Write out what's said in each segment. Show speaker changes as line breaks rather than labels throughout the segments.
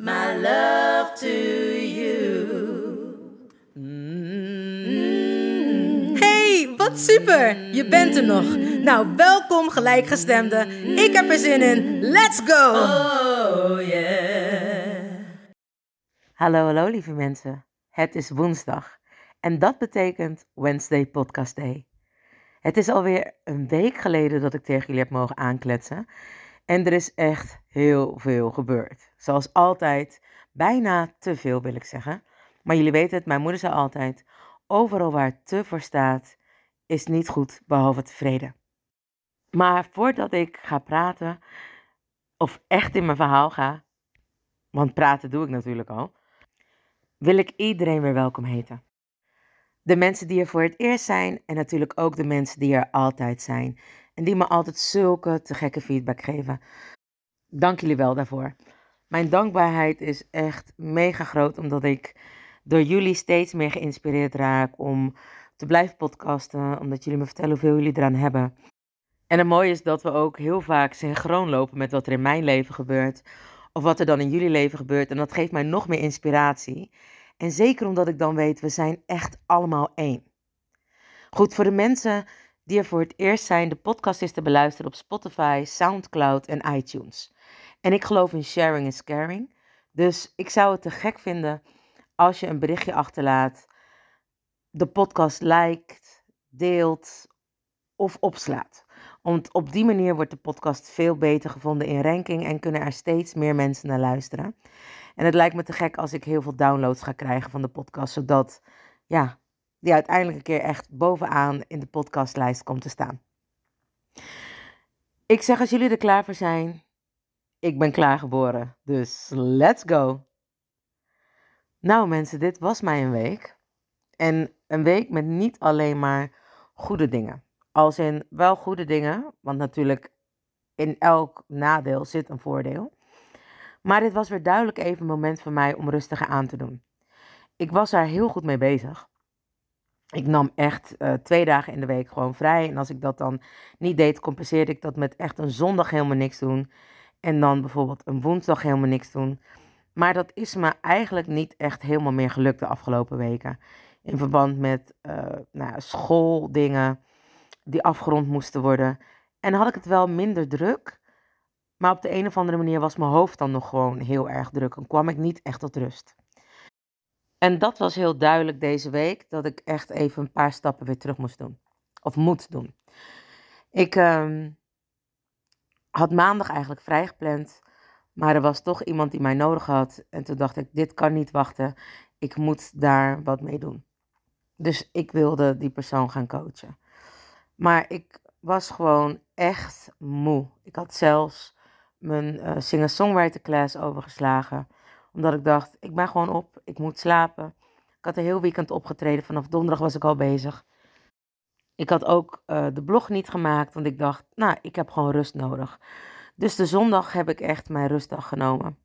my love to you.
Hey, wat super! Je bent er nog. Nou, welkom gelijkgestemde. Ik heb er zin in. Let's go!
Oh yeah.
Hallo, hallo lieve mensen. Het is woensdag en dat betekent Wednesday Podcast Day. Het is alweer een week geleden dat ik tegen jullie heb mogen aankletsen en er is echt heel veel gebeurd. Zoals altijd, bijna te veel wil ik zeggen. Maar jullie weten het, mijn moeder zei altijd, overal waar te voor staat, is niet goed behalve tevreden. Maar voordat ik ga praten, of echt in mijn verhaal ga, want praten doe ik natuurlijk al, wil ik iedereen weer welkom heten. De mensen die er voor het eerst zijn en natuurlijk ook de mensen die er altijd zijn. En die me altijd zulke te gekke feedback geven. Dank jullie wel daarvoor. Mijn dankbaarheid is echt mega groot omdat ik door jullie steeds meer geïnspireerd raak om te blijven podcasten. Omdat jullie me vertellen hoeveel jullie eraan hebben. En het mooie is dat we ook heel vaak synchroon lopen met wat er in mijn leven gebeurt. Of wat er dan in jullie leven gebeurt. En dat geeft mij nog meer inspiratie. En zeker omdat ik dan weet, we zijn echt allemaal één. Goed, voor de mensen die er voor het eerst zijn, de podcast is te beluisteren op Spotify, Soundcloud en iTunes. En ik geloof in sharing is caring. Dus ik zou het te gek vinden als je een berichtje achterlaat, de podcast liked, deelt of opslaat. Want op die manier wordt de podcast veel beter gevonden in ranking en kunnen er steeds meer mensen naar luisteren. En het lijkt me te gek als ik heel veel downloads ga krijgen van de podcast, zodat ja, die uiteindelijk een keer echt bovenaan in de podcastlijst komt te staan. Ik zeg als jullie er klaar voor zijn, ik ben klaargeboren, dus let's go. Nou mensen, dit was mij een week. En een week met niet alleen maar goede dingen. Als in wel goede dingen, want natuurlijk in elk nadeel zit een voordeel. Maar dit was weer duidelijk even een moment voor mij om rustiger aan te doen. Ik was daar heel goed mee bezig. Ik nam echt uh, twee dagen in de week gewoon vrij. En als ik dat dan niet deed, compenseerde ik dat met echt een zondag helemaal niks doen. En dan bijvoorbeeld een woensdag helemaal niks doen. Maar dat is me eigenlijk niet echt helemaal meer gelukt de afgelopen weken. In verband met uh, nou, schooldingen die afgerond moesten worden. En had ik het wel minder druk. Maar op de een of andere manier was mijn hoofd dan nog gewoon heel erg druk. En kwam ik niet echt tot rust. En dat was heel duidelijk deze week. Dat ik echt even een paar stappen weer terug moest doen. Of moet doen. Ik um, had maandag eigenlijk vrijgepland. Maar er was toch iemand die mij nodig had. En toen dacht ik, dit kan niet wachten. Ik moet daar wat mee doen. Dus ik wilde die persoon gaan coachen. Maar ik was gewoon echt moe. Ik had zelfs mijn uh, singer-songwriter class overgeslagen. Omdat ik dacht, ik ben gewoon op, ik moet slapen. Ik had een heel weekend opgetreden, vanaf donderdag was ik al bezig. Ik had ook uh, de blog niet gemaakt, want ik dacht, nou, ik heb gewoon rust nodig. Dus de zondag heb ik echt mijn rustdag genomen.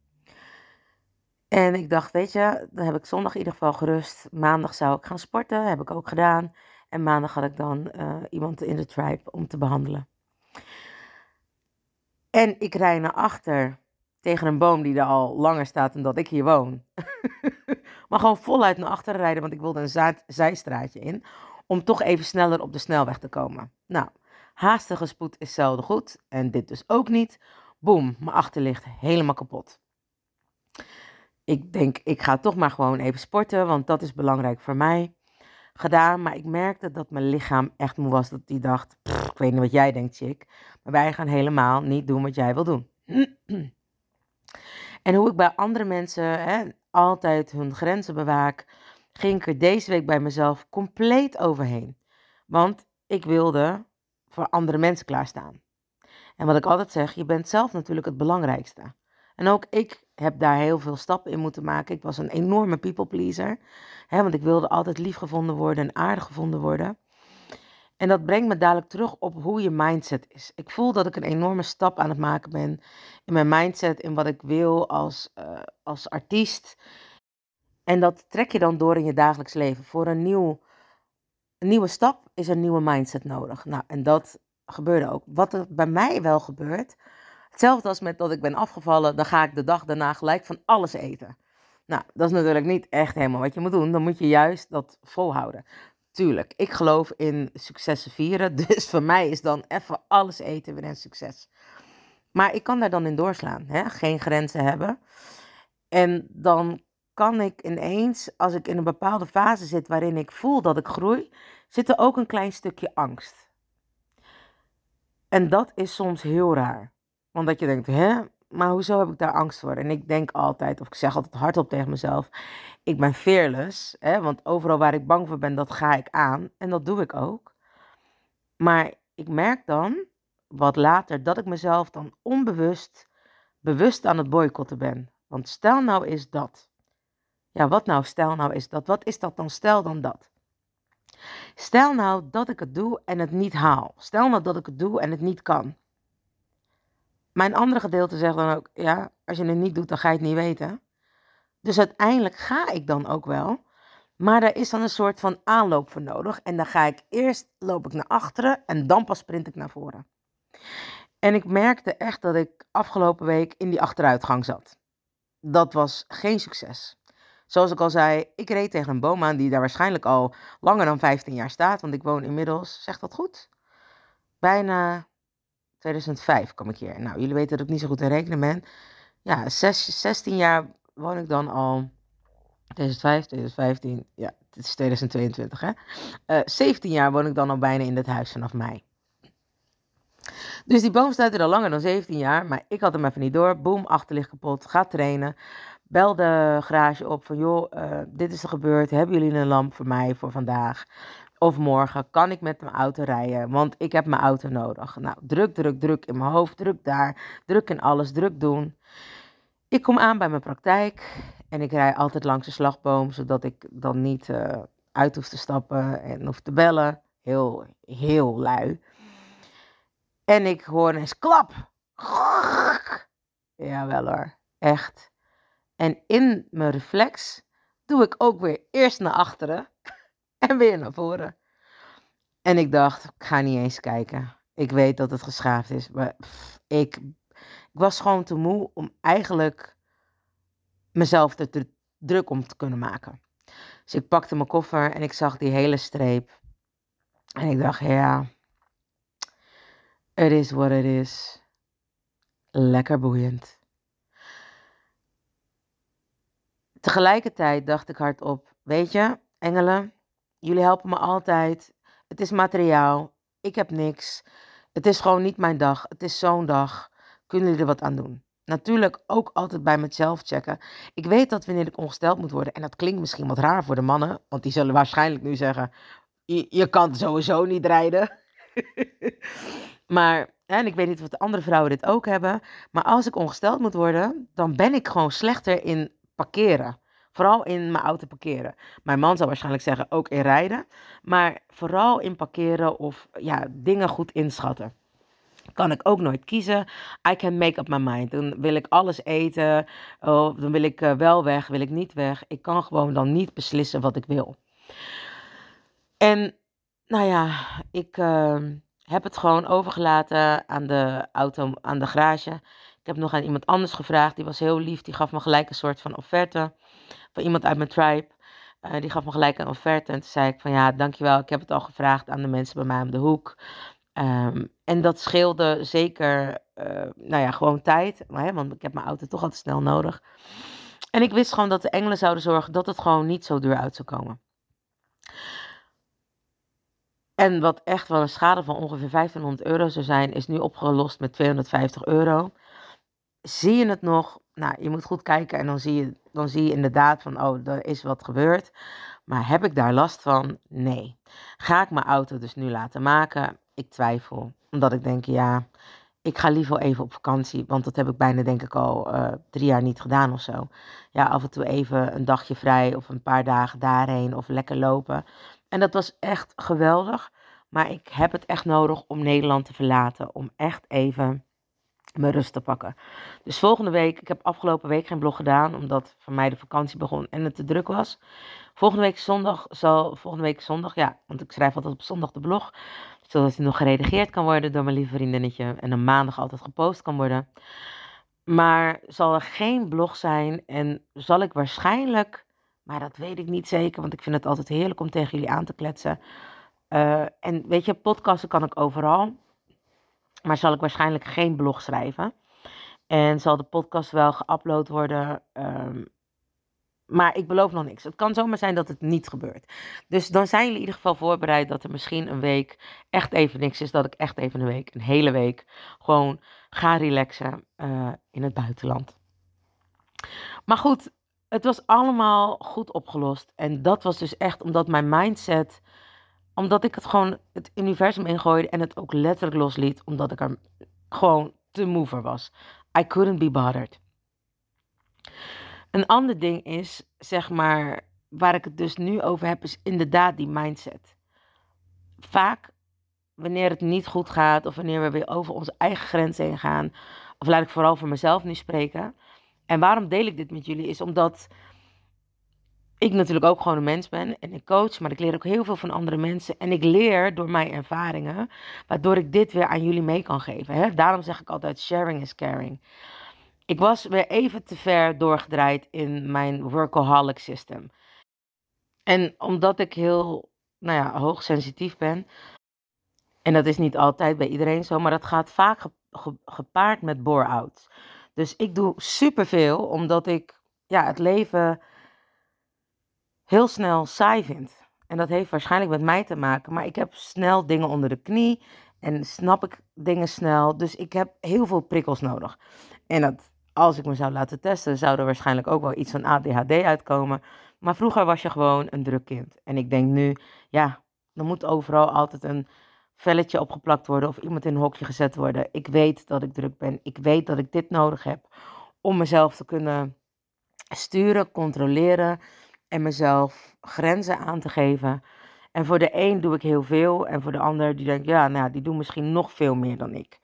En ik dacht, weet je, dan heb ik zondag in ieder geval gerust. Maandag zou ik gaan sporten, heb ik ook gedaan. En maandag had ik dan uh, iemand in de tribe om te behandelen. En ik rij naar achter tegen een boom die er al langer staat dan dat ik hier woon. maar gewoon voluit naar achteren rijden, want ik wilde een zijstraatje in. Om toch even sneller op de snelweg te komen. Nou, haastige spoed is zelden goed. En dit dus ook niet. Boom, mijn achterlicht helemaal kapot. ik denk, ik ga toch maar gewoon even sporten, want dat is belangrijk voor mij. Gedaan, maar ik merkte dat mijn lichaam echt moe was. Dat die dacht, ik weet niet wat jij denkt, chick. Maar wij gaan helemaal niet doen wat jij wil doen. en hoe ik bij andere mensen hè, altijd hun grenzen bewaak, ging ik er deze week bij mezelf compleet overheen. Want ik wilde voor andere mensen klaarstaan. En wat ik altijd zeg, je bent zelf natuurlijk het belangrijkste. En ook ik heb daar heel veel stappen in moeten maken. Ik was een enorme people pleaser. Hè, want ik wilde altijd lief gevonden worden en aardig gevonden worden. En dat brengt me dadelijk terug op hoe je mindset is. Ik voel dat ik een enorme stap aan het maken ben in mijn mindset, in wat ik wil als, uh, als artiest. En dat trek je dan door in je dagelijks leven. Voor een, nieuw, een nieuwe stap is een nieuwe mindset nodig. Nou, en dat gebeurde ook. Wat er bij mij wel gebeurt, hetzelfde als met dat ik ben afgevallen, dan ga ik de dag daarna gelijk van alles eten. Nou, dat is natuurlijk niet echt helemaal wat je moet doen. Dan moet je juist dat volhouden. Tuurlijk, ik geloof in successen vieren. Dus voor mij is dan even alles eten weer een succes. Maar ik kan daar dan in doorslaan. Hè? Geen grenzen hebben. En dan kan ik ineens, als ik in een bepaalde fase zit waarin ik voel dat ik groei, zit er ook een klein stukje angst. En dat is soms heel raar. Want dat je denkt, hè, maar hoezo heb ik daar angst voor? En ik denk altijd, of ik zeg altijd hardop tegen mezelf, ik ben fearless. Hè, want overal waar ik bang voor ben, dat ga ik aan. En dat doe ik ook. Maar ik merk dan, wat later, dat ik mezelf dan onbewust, bewust aan het boycotten ben. Want stel nou is dat. Ja, wat nou stel nou is dat? Wat is dat dan stel dan dat? Stel nou dat ik het doe en het niet haal. Stel nou dat ik het doe en het niet kan. Mijn andere gedeelte zegt dan ook, ja, als je het niet doet, dan ga je het niet weten. Dus uiteindelijk ga ik dan ook wel. Maar er is dan een soort van aanloop voor nodig. En dan ga ik eerst, loop ik naar achteren en dan pas sprint ik naar voren. En ik merkte echt dat ik afgelopen week in die achteruitgang zat. Dat was geen succes. Zoals ik al zei, ik reed tegen een boom aan die daar waarschijnlijk al langer dan 15 jaar staat. Want ik woon inmiddels, zegt dat goed? Bijna 2005 kom ik hier. Nou, jullie weten dat ik niet zo goed in rekenen ben. Ja, 6, 16 jaar woon ik dan al. 2005, 2015, ja, het is 2022 hè. Uh, eh, 17 jaar woon ik dan al bijna in dit huis vanaf mei. Dus die boom staat er al langer dan 17 jaar, maar ik had hem even niet door. Boom, achterlicht kapot, ga trainen. Bel de garage op van joh, uh, dit is er gebeurd. Hebben jullie een lamp voor mij voor vandaag? Of morgen kan ik met mijn auto rijden, want ik heb mijn auto nodig. Nou, druk, druk, druk in mijn hoofd, druk daar, druk in alles, druk doen. Ik kom aan bij mijn praktijk en ik rij altijd langs de slagboom, zodat ik dan niet uh, uit hoef te stappen en hoef te bellen. Heel, heel lui. En ik hoor eens klap. Jawel hoor, echt. En in mijn reflex doe ik ook weer eerst naar achteren en weer naar voren. En ik dacht, ik ga niet eens kijken. Ik weet dat het geschaafd is, maar ik, ik was gewoon te moe om eigenlijk mezelf er te druk om te kunnen maken. Dus ik pakte mijn koffer en ik zag die hele streep. En ik dacht, ja, het is wat het is. Lekker boeiend. Tegelijkertijd dacht ik hardop, weet je, engelen, jullie helpen me altijd. Het is materiaal, ik heb niks. Het is gewoon niet mijn dag. Het is zo'n dag. Kunnen jullie er wat aan doen? Natuurlijk ook altijd bij mezelf checken. Ik weet dat wanneer ik ongesteld moet worden, en dat klinkt misschien wat raar voor de mannen, want die zullen waarschijnlijk nu zeggen: Je, je kan sowieso niet rijden. maar, en ik weet niet of de andere vrouwen dit ook hebben, maar als ik ongesteld moet worden, dan ben ik gewoon slechter in parkeren. Vooral in mijn auto parkeren. Mijn man zou waarschijnlijk zeggen ook in rijden. Maar vooral in parkeren of ja, dingen goed inschatten. Kan ik ook nooit kiezen. I can make up my mind. Dan wil ik alles eten. Of dan wil ik eh, wel weg, wil ik niet weg. Ik kan gewoon dan niet beslissen wat ik wil. En nou ja, ik uh, heb het gewoon overgelaten aan de auto, aan de garage. Ik heb nog aan iemand anders gevraagd. Die was heel lief. Die gaf me gelijk een soort van offerte van iemand uit mijn tribe. Uh, die gaf me gelijk een offerte. En toen zei ik van ja, dankjewel. Ik heb het al gevraagd aan de mensen bij mij om de hoek. Um, en dat scheelde zeker, uh, nou ja, gewoon tijd. Maar, hè, want ik heb mijn auto toch altijd snel nodig. En ik wist gewoon dat de engelen zouden zorgen dat het gewoon niet zo duur uit zou komen. En wat echt wel een schade van ongeveer 1500 euro zou zijn, is nu opgelost met 250 euro. Zie je het nog? Nou, je moet goed kijken en dan zie je, dan zie je inderdaad van, oh, er is wat gebeurd. Maar heb ik daar last van? Nee. Ga ik mijn auto dus nu laten maken? Ik twijfel. Omdat ik denk, ja, ik ga liever even op vakantie. Want dat heb ik bijna, denk ik, al uh, drie jaar niet gedaan of zo. Ja, af en toe even een dagje vrij of een paar dagen daarheen of lekker lopen. En dat was echt geweldig. Maar ik heb het echt nodig om Nederland te verlaten. Om echt even mijn rust te pakken. Dus volgende week, ik heb afgelopen week geen blog gedaan, omdat voor mij de vakantie begon en het te druk was. Volgende week zondag zal, volgende week zondag, ja, want ik schrijf altijd op zondag de blog, zodat hij nog geredigeerd kan worden door mijn lieve vriendinnetje en een maandag altijd gepost kan worden. Maar zal er geen blog zijn en zal ik waarschijnlijk, maar dat weet ik niet zeker, want ik vind het altijd heerlijk om tegen jullie aan te kletsen. Uh, en weet je, podcasten kan ik overal. Maar zal ik waarschijnlijk geen blog schrijven. En zal de podcast wel geüpload worden. Um, maar ik beloof nog niks. Het kan zomaar zijn dat het niet gebeurt. Dus dan zijn jullie in ieder geval voorbereid dat er misschien een week echt even niks is. Dat ik echt even een week, een hele week, gewoon ga relaxen uh, in het buitenland. Maar goed, het was allemaal goed opgelost. En dat was dus echt omdat mijn mindset omdat ik het gewoon het universum ingooide en het ook letterlijk losliet. Omdat ik er gewoon te moe voor was. I couldn't be bothered. Een ander ding is, zeg maar, waar ik het dus nu over heb, is inderdaad die mindset. Vaak, wanneer het niet goed gaat of wanneer we weer over onze eigen grenzen heen gaan, of laat ik vooral voor mezelf nu spreken. En waarom deel ik dit met jullie? Is omdat ik natuurlijk ook gewoon een mens ben en ik coach, maar ik leer ook heel veel van andere mensen. En ik leer door mijn ervaringen, waardoor ik dit weer aan jullie mee kan geven. Hè? Daarom zeg ik altijd: sharing is caring. Ik was weer even te ver doorgedraaid in mijn workaholic system. En omdat ik heel nou ja, hoogsensitief ben, en dat is niet altijd bij iedereen zo, maar dat gaat vaak gepaard met bore-out. Dus ik doe superveel, omdat ik ja, het leven heel snel saai vind. En dat heeft waarschijnlijk met mij te maken. Maar ik heb snel dingen onder de knie. En snap ik dingen snel. Dus ik heb heel veel prikkels nodig. En dat, als ik me zou laten testen, zou er waarschijnlijk ook wel iets van ADHD uitkomen. Maar vroeger was je gewoon een druk kind. En ik denk nu, ja, er moet overal altijd een velletje opgeplakt worden of iemand in een hokje gezet worden. Ik weet dat ik druk ben. Ik weet dat ik dit nodig heb om mezelf te kunnen sturen, controleren en mezelf grenzen aan te geven. En voor de een doe ik heel veel en voor de ander die denkt, ja, nou, die doen misschien nog veel meer dan ik.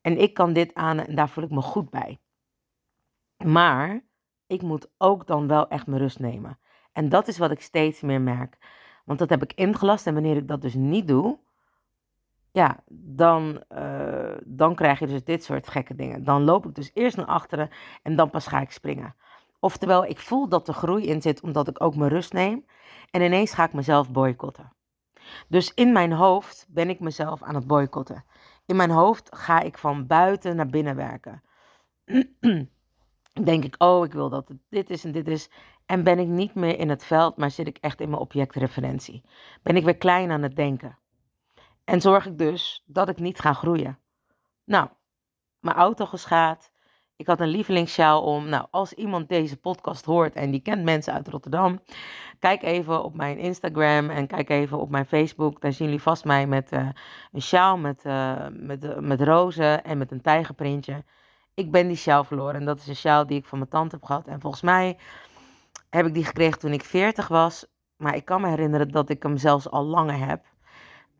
En ik kan dit aan en daar voel ik me goed bij. Maar ik moet ook dan wel echt mijn rust nemen. En dat is wat ik steeds meer merk. Want dat heb ik ingelast en wanneer ik dat dus niet doe, ja, dan, uh, dan krijg je dus dit soort gekke dingen. Dan loop ik dus eerst naar achteren en dan pas ga ik springen. Oftewel, ik voel dat er groei in zit omdat ik ook mijn rust neem. En ineens ga ik mezelf boycotten. Dus in mijn hoofd ben ik mezelf aan het boycotten. In mijn hoofd ga ik van buiten naar binnen werken. Denk ik, oh, ik wil dat het dit is en dit is. En ben ik niet meer in het veld, maar zit ik echt in mijn objectreferentie. Ben ik weer klein aan het denken. En zorg ik dus dat ik niet ga groeien. Nou, mijn auto geschaad. Ik had een lievelingssjaal om. Nou, als iemand deze podcast hoort en die kent mensen uit Rotterdam, kijk even op mijn Instagram en kijk even op mijn Facebook. Daar zien jullie vast mij met uh, een sjaal met, uh, met, uh, met rozen en met een tijgerprintje. Ik ben die sjaal verloren en dat is een sjaal die ik van mijn tante heb gehad. En volgens mij heb ik die gekregen toen ik 40 was. Maar ik kan me herinneren dat ik hem zelfs al langer heb.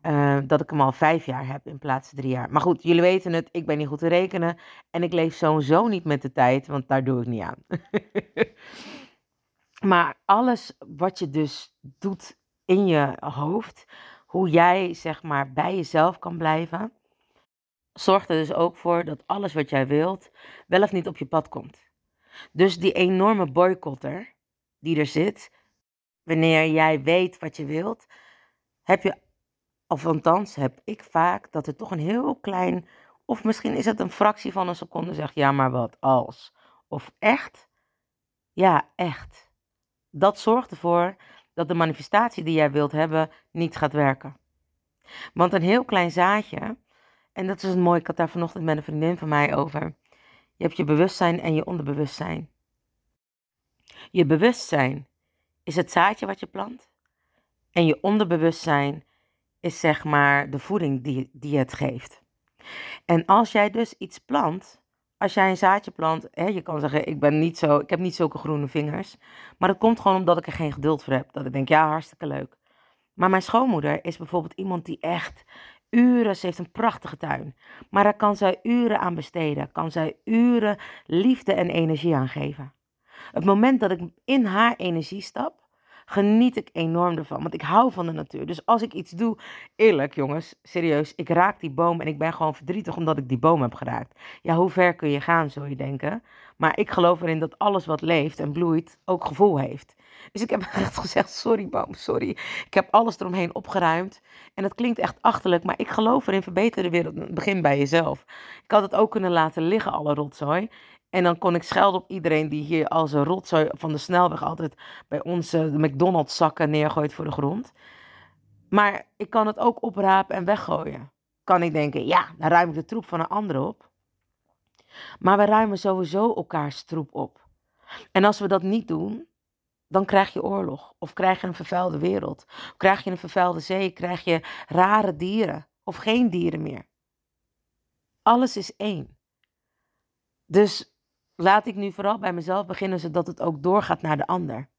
Uh, dat ik hem al vijf jaar heb in plaats van drie jaar. Maar goed, jullie weten het, ik ben niet goed te rekenen. En ik leef sowieso niet met de tijd, want daar doe ik niet aan. maar alles wat je dus doet in je hoofd, hoe jij zeg maar bij jezelf kan blijven, zorgt er dus ook voor dat alles wat jij wilt wel of niet op je pad komt. Dus die enorme boycotter die er zit, wanneer jij weet wat je wilt, heb je of althans heb ik vaak dat het toch een heel klein, of misschien is het een fractie van een seconde, zegt ja, maar wat als? Of echt? Ja, echt. Dat zorgt ervoor dat de manifestatie die jij wilt hebben niet gaat werken. Want een heel klein zaadje, en dat is een mooi, ik had daar vanochtend met een vriendin van mij over. Je hebt je bewustzijn en je onderbewustzijn. Je bewustzijn is het zaadje wat je plant. En je onderbewustzijn is zeg maar de voeding die, die het geeft. En als jij dus iets plant, als jij een zaadje plant, hè, je kan zeggen, ik ben niet zo, ik heb niet zulke groene vingers. Maar dat komt gewoon omdat ik er geen geduld voor heb. Dat ik denk, ja, hartstikke leuk. Maar mijn schoonmoeder is bijvoorbeeld iemand die echt uren, ze heeft een prachtige tuin. Maar daar kan zij uren aan besteden. Kan zij uren liefde en energie aan geven. Het moment dat ik in haar energie stap, geniet ik enorm ervan. Want ik hou van de natuur. Dus als ik iets doe, eerlijk jongens, serieus, ik raak die boom en ik ben gewoon verdrietig omdat ik die boom heb geraakt. Ja, hoe ver kun je gaan, zul je denken. Maar ik geloof erin dat alles wat leeft en bloeit ook gevoel heeft. Dus ik heb echt gezegd, sorry boom, sorry. Ik heb alles eromheen opgeruimd. En dat klinkt echt achterlijk, maar ik geloof erin, verbeter de wereld. Begin bij jezelf. Ik had het ook kunnen laten liggen, alle rotzooi. En dan kon ik schelden op iedereen die hier als een rotzooi van de snelweg altijd bij onze McDonald's zakken neergooit voor de grond. Maar ik kan het ook oprapen en weggooien. Kan ik denken, ja, dan ruim ik de troep van een ander op. Maar we ruimen sowieso elkaars troep op. En als we dat niet doen, dan krijg je oorlog. Of krijg je een vervuilde wereld. Of krijg je een vervuilde zee. Krijg je rare dieren. Of geen dieren meer. Alles is één. Dus laat ik nu vooral bij mezelf beginnen, zodat het ook doorgaat naar de ander.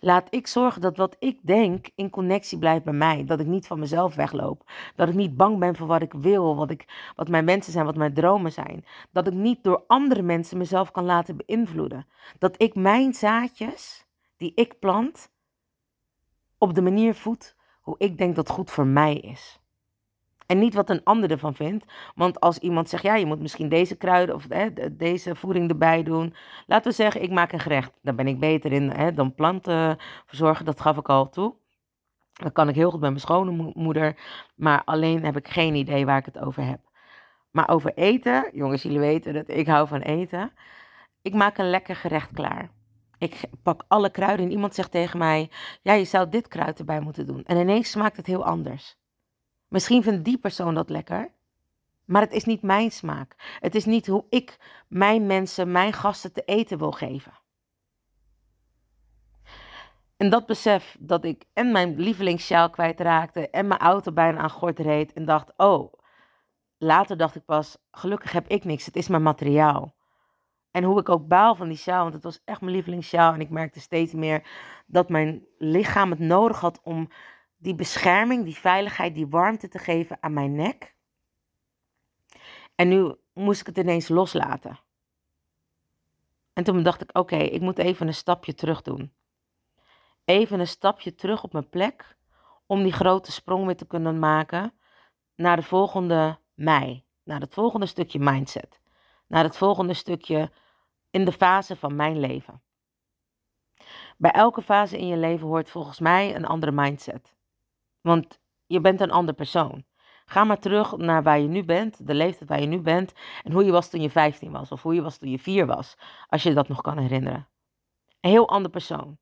Laat ik zorgen dat wat ik denk in connectie blijft bij mij. Dat ik niet van mezelf wegloop. Dat ik niet bang ben voor wat ik wil, wat, ik, wat mijn wensen zijn, wat mijn dromen zijn. Dat ik niet door andere mensen mezelf kan laten beïnvloeden. Dat ik mijn zaadjes die ik plant op de manier voed hoe ik denk dat goed voor mij is. En niet wat een ander ervan vindt. Want als iemand zegt, ja, je moet misschien deze kruiden of hè, deze voeding erbij doen. Laten we zeggen, ik maak een gerecht. Daar ben ik beter in hè, dan planten verzorgen. Dat gaf ik al toe. Dat kan ik heel goed met mijn schone moeder. Maar alleen heb ik geen idee waar ik het over heb. Maar over eten, jongens, jullie weten dat ik hou van eten. Ik maak een lekker gerecht klaar. Ik pak alle kruiden en iemand zegt tegen mij: Ja, je zou dit kruid erbij moeten doen. En ineens smaakt het heel anders. Misschien vindt die persoon dat lekker, maar het is niet mijn smaak. Het is niet hoe ik mijn mensen, mijn gasten te eten wil geven. En dat besef dat ik en mijn lievelingssjaal kwijtraakte en mijn auto bijna aan gort reed en dacht: Oh, later dacht ik pas: Gelukkig heb ik niks, het is mijn materiaal. En hoe ik ook baal van die sjaal, want het was echt mijn lievelingssjaal. En ik merkte steeds meer dat mijn lichaam het nodig had om die bescherming, die veiligheid, die warmte te geven aan mijn nek. En nu moest ik het ineens loslaten. En toen dacht ik, oké, ik moet even een stapje terug doen. Even een stapje terug op mijn plek om die grote sprong weer te kunnen maken naar de volgende mij, naar het volgende stukje mindset, naar het volgende stukje in de fase van mijn leven. Bij elke fase in je leven hoort volgens mij een andere mindset. Want je bent een ander persoon. Ga maar terug naar waar je nu bent, de leeftijd waar je nu bent en hoe je was toen je 15 was of hoe je was toen je 4 was, als je dat nog kan herinneren. Een heel ander persoon.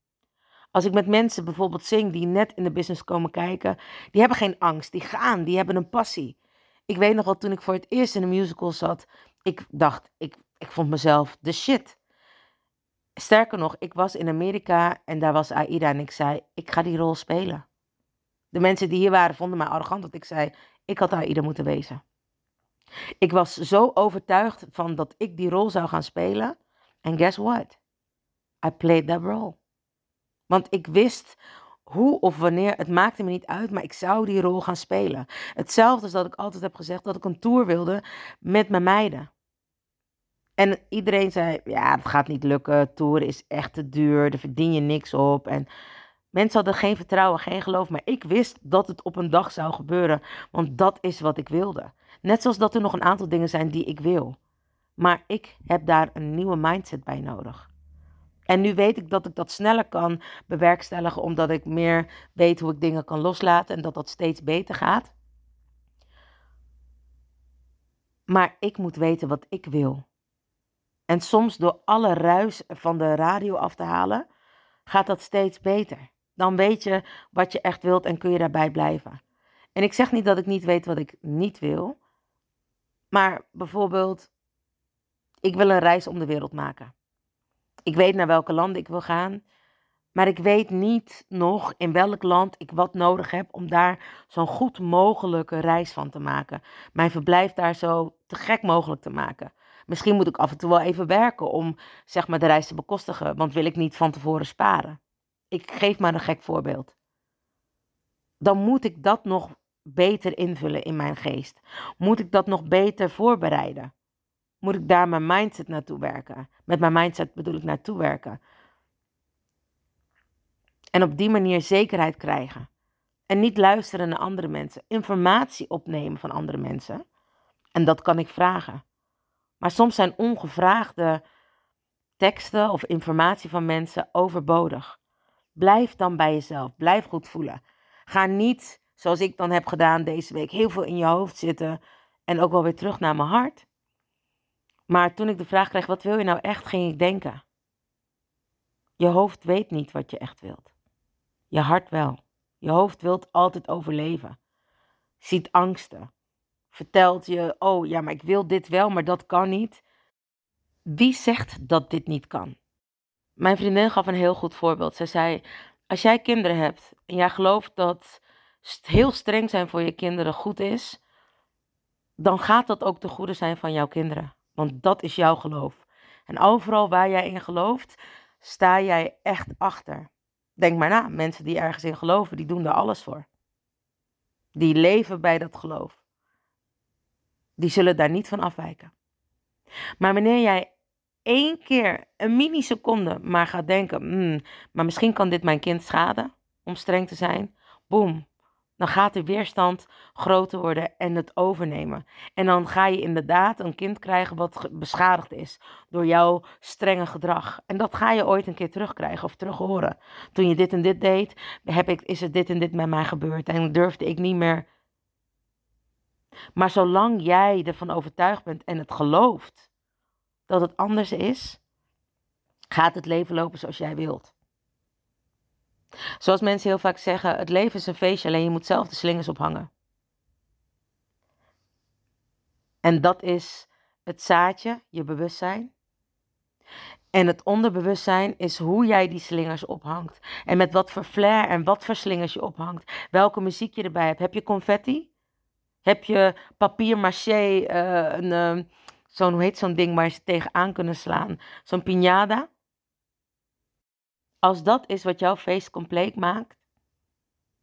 Als ik met mensen bijvoorbeeld zing die net in de business komen kijken, die hebben geen angst, die gaan, die hebben een passie. Ik weet nog wel toen ik voor het eerst in een musical zat, ik dacht, ik, ik vond mezelf de shit. Sterker nog, ik was in Amerika en daar was Aida en ik zei, ik ga die rol spelen. De mensen die hier waren vonden mij arrogant dat ik zei, ik had Aida moeten wezen. Ik was zo overtuigd van dat ik die rol zou gaan spelen. En guess what? I played that role. Want ik wist hoe of wanneer, het maakte me niet uit, maar ik zou die rol gaan spelen. Hetzelfde als dat ik altijd heb gezegd dat ik een tour wilde met mijn meiden. En iedereen zei, ja, het gaat niet lukken, tour is echt te duur, daar verdien je niks op. En mensen hadden geen vertrouwen, geen geloof, maar ik wist dat het op een dag zou gebeuren, want dat is wat ik wilde. Net zoals dat er nog een aantal dingen zijn die ik wil. Maar ik heb daar een nieuwe mindset bij nodig. En nu weet ik dat ik dat sneller kan bewerkstelligen, omdat ik meer weet hoe ik dingen kan loslaten en dat dat steeds beter gaat. Maar ik moet weten wat ik wil. En soms door alle ruis van de radio af te halen, gaat dat steeds beter. Dan weet je wat je echt wilt en kun je daarbij blijven. En ik zeg niet dat ik niet weet wat ik niet wil. Maar bijvoorbeeld, ik wil een reis om de wereld maken. Ik weet naar welke landen ik wil gaan. Maar ik weet niet nog in welk land ik wat nodig heb om daar zo'n goed mogelijke reis van te maken. Mijn verblijf daar zo te gek mogelijk te maken. Misschien moet ik af en toe wel even werken om zeg maar de reis te bekostigen, want wil ik niet van tevoren sparen. Ik geef maar een gek voorbeeld. Dan moet ik dat nog beter invullen in mijn geest. Moet ik dat nog beter voorbereiden? Moet ik daar mijn mindset naartoe werken? Met mijn mindset bedoel ik naartoe werken. En op die manier zekerheid krijgen. En niet luisteren naar andere mensen. Informatie opnemen van andere mensen. En dat kan ik vragen. Maar soms zijn ongevraagde teksten of informatie van mensen overbodig. Blijf dan bij jezelf. Blijf goed voelen. Ga niet, zoals ik dan heb gedaan deze week, heel veel in je hoofd zitten en ook wel weer terug naar mijn hart. Maar toen ik de vraag kreeg, wat wil je nou echt, ging ik denken. Je hoofd weet niet wat je echt wilt. Je hart wel. Je hoofd wilt altijd overleven. Ziet angsten. Vertelt je, oh ja, maar ik wil dit wel, maar dat kan niet. Wie zegt dat dit niet kan? Mijn vriendin gaf een heel goed voorbeeld. Zij zei: Als jij kinderen hebt en jij gelooft dat heel streng zijn voor je kinderen goed is, dan gaat dat ook de goede zijn van jouw kinderen. Want dat is jouw geloof. En overal waar jij in gelooft, sta jij echt achter. Denk maar na, mensen die ergens in geloven, die doen er alles voor. Die leven bij dat geloof. Die zullen daar niet van afwijken. Maar wanneer jij één keer, een milliseconde, maar gaat denken, hmm, maar misschien kan dit mijn kind schaden, om streng te zijn, boem, dan gaat de weerstand groter worden en het overnemen. En dan ga je inderdaad een kind krijgen wat beschadigd is door jouw strenge gedrag. En dat ga je ooit een keer terugkrijgen of terug horen. Toen je dit en dit deed, heb ik, is er dit en dit met mij gebeurd en durfde ik niet meer. Maar zolang jij ervan overtuigd bent en het gelooft dat het anders is, gaat het leven lopen zoals jij wilt. Zoals mensen heel vaak zeggen, het leven is een feestje, alleen je moet zelf de slingers ophangen. En dat is het zaadje, je bewustzijn. En het onderbewustzijn is hoe jij die slingers ophangt. En met wat voor flair en wat voor slingers je ophangt. Welke muziek je erbij hebt. Heb je confetti? Heb je papier maché, uh, een, uh, zo'n, hoe heet zo'n ding waar je tegenaan kunnen slaan? Zo'n piñata? Als dat is wat jouw feest compleet maakt,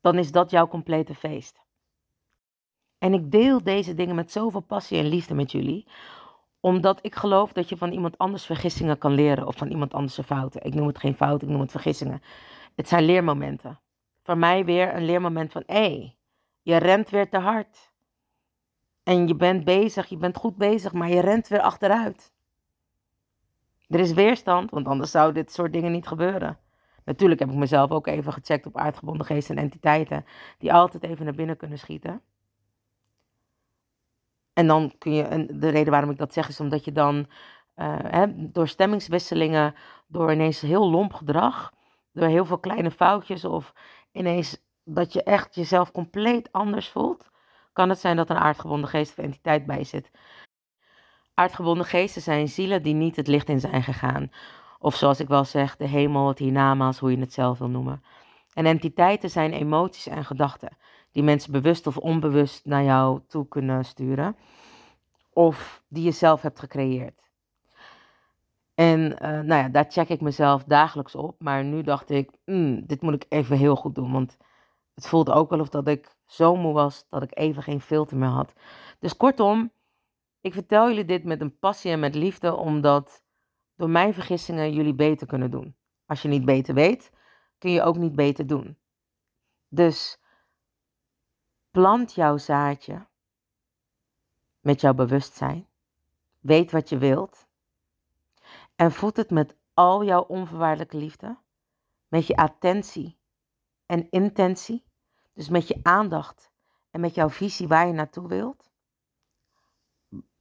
dan is dat jouw complete feest. En ik deel deze dingen met zoveel passie en liefde met jullie, omdat ik geloof dat je van iemand anders vergissingen kan leren of van iemand anders fouten. Ik noem het geen fouten, ik noem het vergissingen. Het zijn leermomenten. Voor mij weer een leermoment van, hé, hey, je rent weer te hard. En je bent bezig, je bent goed bezig, maar je rent weer achteruit. Er is weerstand, want anders zou dit soort dingen niet gebeuren. Natuurlijk heb ik mezelf ook even gecheckt op aardgebonden geesten en entiteiten die altijd even naar binnen kunnen schieten. En dan kun je, en de reden waarom ik dat zeg is omdat je dan uh, hè, door stemmingswisselingen, door ineens heel lomp gedrag, door heel veel kleine foutjes of ineens dat je echt jezelf compleet anders voelt, kan het zijn dat een aardgebonden geest of entiteit bij zit. Aardgebonden geesten zijn zielen die niet het licht in zijn gegaan. Of zoals ik wel zeg, de hemel, het hiernamaals, hoe je het zelf wil noemen. En entiteiten zijn emoties en gedachten die mensen bewust of onbewust naar jou toe kunnen sturen. Of die je zelf hebt gecreëerd. En uh, nou ja, daar check ik mezelf dagelijks op. Maar nu dacht ik, mm, dit moet ik even heel goed doen. Want het voelde ook wel of dat ik zo moe was dat ik even geen filter meer had. Dus kortom, ik vertel jullie dit met een passie en met liefde, omdat door mijn vergissingen jullie beter kunnen doen. Als je niet beter weet, kun je ook niet beter doen. Dus plant jouw zaadje met jouw bewustzijn. Weet wat je wilt. En voed het met al jouw onvoorwaardelijke liefde. Met je attentie en intentie. Dus met je aandacht en met jouw visie waar je naartoe wilt.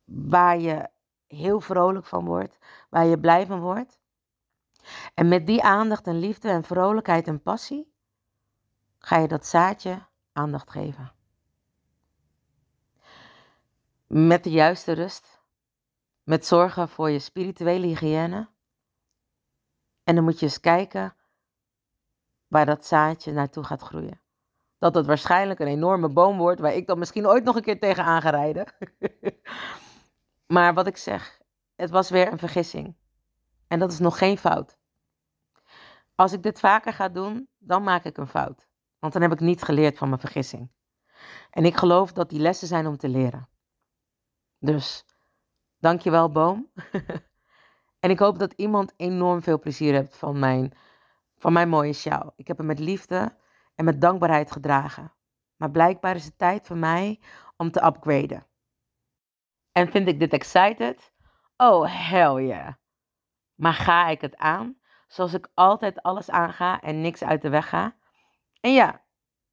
Waar je heel vrolijk van wordt, waar je blij van wordt. En met die aandacht en liefde en vrolijkheid en passie ga je dat zaadje aandacht geven. Met de juiste rust, met zorgen voor je spirituele hygiëne. En dan moet je eens kijken waar dat zaadje naartoe gaat groeien. Dat het waarschijnlijk een enorme boom wordt waar ik dan misschien ooit nog een keer tegen aan ga rijden. maar wat ik zeg, het was weer een vergissing. En dat is nog geen fout. Als ik dit vaker ga doen, dan maak ik een fout. Want dan heb ik niet geleerd van mijn vergissing. En ik geloof dat die lessen zijn om te leren. Dus, dankjewel boom. en ik hoop dat iemand enorm veel plezier hebt van mijn, van mijn mooie sjaal. Ik heb hem met liefde en met dankbaarheid gedragen. Maar blijkbaar is het tijd voor mij om te upgraden. En vind ik dit excited? Oh, hell yeah. Maar ga ik het aan? Zoals ik altijd alles aanga en niks uit de weg ga? En ja,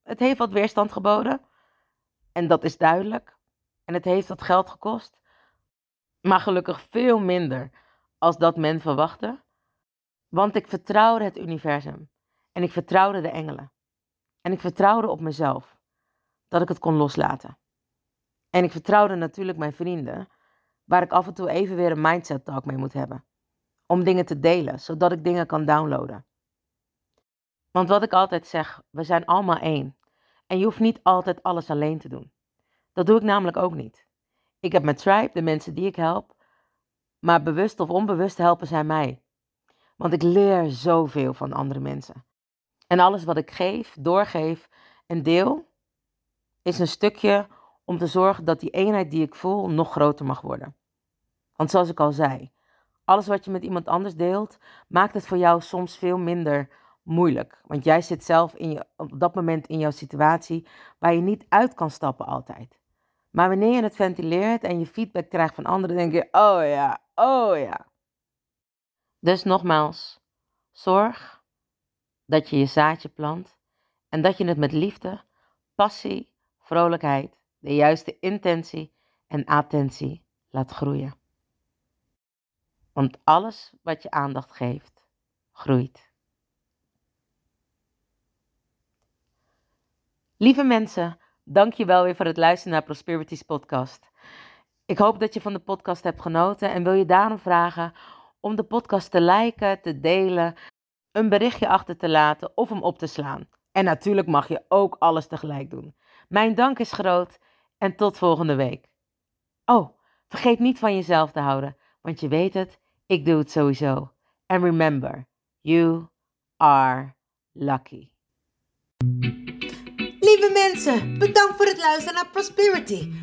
het heeft wat weerstand geboden. En dat is duidelijk. En het heeft wat geld gekost. Maar gelukkig veel minder als dat men verwachtte. Want ik vertrouwde het universum. En ik vertrouwde de engelen. En ik vertrouwde op mezelf. Dat ik het kon loslaten. En ik vertrouwde natuurlijk mijn vrienden. Waar ik af en toe even weer een mindset talk mee moet hebben. Om dingen te delen, zodat ik dingen kan downloaden. Want wat ik altijd zeg, we zijn allemaal één. En je hoeft niet altijd alles alleen te doen. Dat doe ik namelijk ook niet. Ik heb mijn tribe, de mensen die ik help, maar bewust of onbewust helpen zij mij. Want ik leer zoveel van andere mensen. En alles wat ik geef, doorgeef en deel, is een stukje om te zorgen dat die eenheid die ik voel nog groter mag worden. Want zoals ik al zei, alles wat je met iemand anders deelt, maakt het voor jou soms veel minder moeilijk. Want jij zit zelf in je, op dat moment in jouw situatie waar je niet uit kan stappen altijd. Maar wanneer je het ventileert en je feedback krijgt van anderen, denk je, oh ja, oh ja. Dus nogmaals, zorg dat je je zaadje plant en dat je het met liefde, passie, vrolijkheid, de juiste intentie en attentie laat groeien. Want alles wat je aandacht geeft, groeit. Lieve mensen, dank je wel weer voor het luisteren naar Prosperities podcast. Ik hoop dat je van de podcast hebt genoten en wil je daarom vragen om de podcast te liken, te delen, een berichtje achter te laten of hem op te slaan. En natuurlijk mag je ook alles tegelijk doen. Mijn dank is groot en tot volgende week. Oh, vergeet niet van jezelf te houden, want je weet het, ik doe het sowieso. And remember, you are lucky.
Lieve mensen, bedankt voor het luisteren naar Prosperity,